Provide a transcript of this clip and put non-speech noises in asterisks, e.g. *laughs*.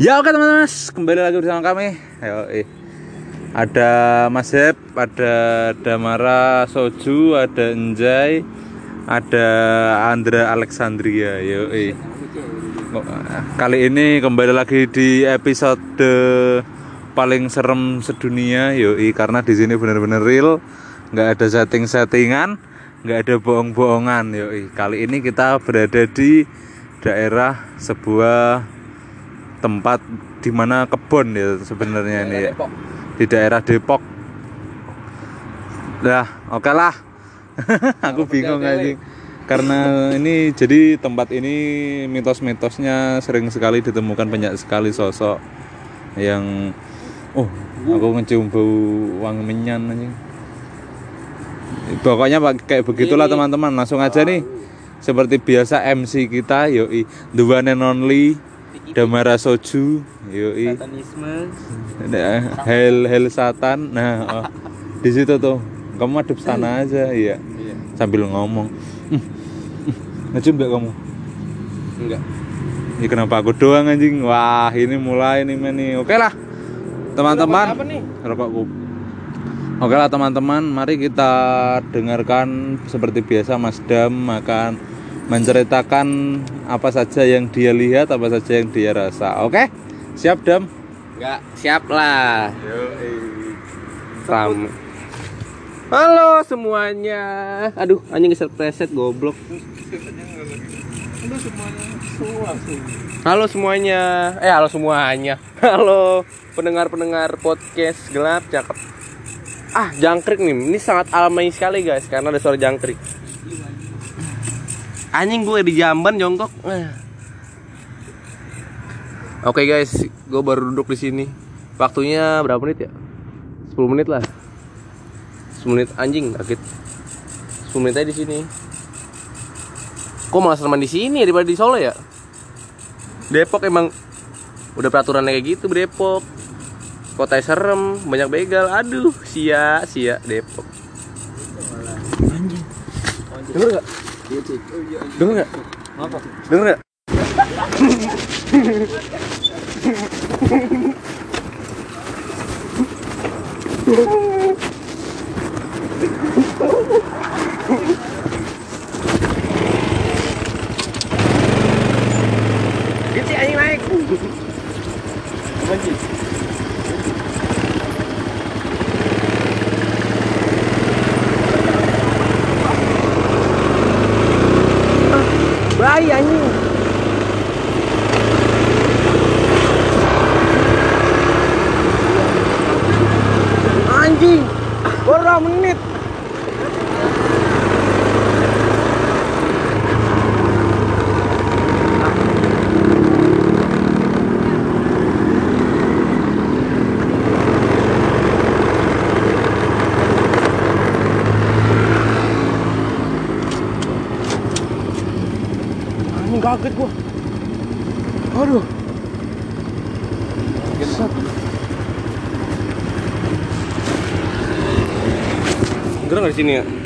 Ya oke teman-teman, kembali lagi bersama kami. Ayo, eh. Ada Mas Hep, ada Damara Soju, ada Enjay, ada Andra Alexandria. Yo, eh. Kali ini kembali lagi di episode paling serem sedunia, yo, karena di sini benar-benar real, nggak ada setting-settingan, nggak ada bohong-bohongan, yo. Kali ini kita berada di daerah sebuah tempat di mana kebun ya sebenarnya ini ya. di daerah Depok. Lah, oke okay lah. *laughs* Aku bingung aja. Karena *laughs* ini jadi tempat ini mitos-mitosnya sering sekali ditemukan banyak sekali sosok yang oh, aku ngecium bau wangi menyan aja. Pokoknya kayak begitulah teman-teman. Langsung aja nih. Seperti biasa MC kita yoi the one and only Damara Soju, yoi. Satanisme. Nah, hel hel satan. Nah, oh. di situ tuh. Kamu madep sana aja, iya. Sambil ngomong. Ngecium gak kamu? Enggak. Ini kenapa aku doang anjing? Wah, ini mulai nih men nih. Oke lah. Teman-teman. Rokokku. Oke lah teman-teman, mari kita dengarkan seperti biasa Mas Dam akan menceritakan apa saja yang dia lihat, apa saja yang dia rasa. Oke? Siap, Dam? Enggak, siap lah. Ram. Halo semuanya. Aduh, anjing geser preset goblok. Halo semuanya. Eh, halo semuanya. *laughs* Halo pendengar-pendengar podcast gelap cakep. Ah, jangkrik nih. Ini sangat alami sekali, guys, karena ada suara jangkrik. Anjing gue di jamban jongkok. Eh. Oke guys, gue baru duduk di sini. Waktunya berapa menit ya? 10 menit lah. 10 menit anjing kaget. 10 menit aja di sini. Kok malah sereman di sini daripada di Solo ya? Depok emang udah peraturannya kayak gitu Depok. Kota serem, banyak begal. Aduh, sia sia Depok. Anjing. Denger gak? Denger gak? Apa? Denger gak? Gitu anjing naik. Anjing. Bayi anjing. Anjing. Baru menit. Anjing kaget gua. Aduh. Set. Gerang di sini ya?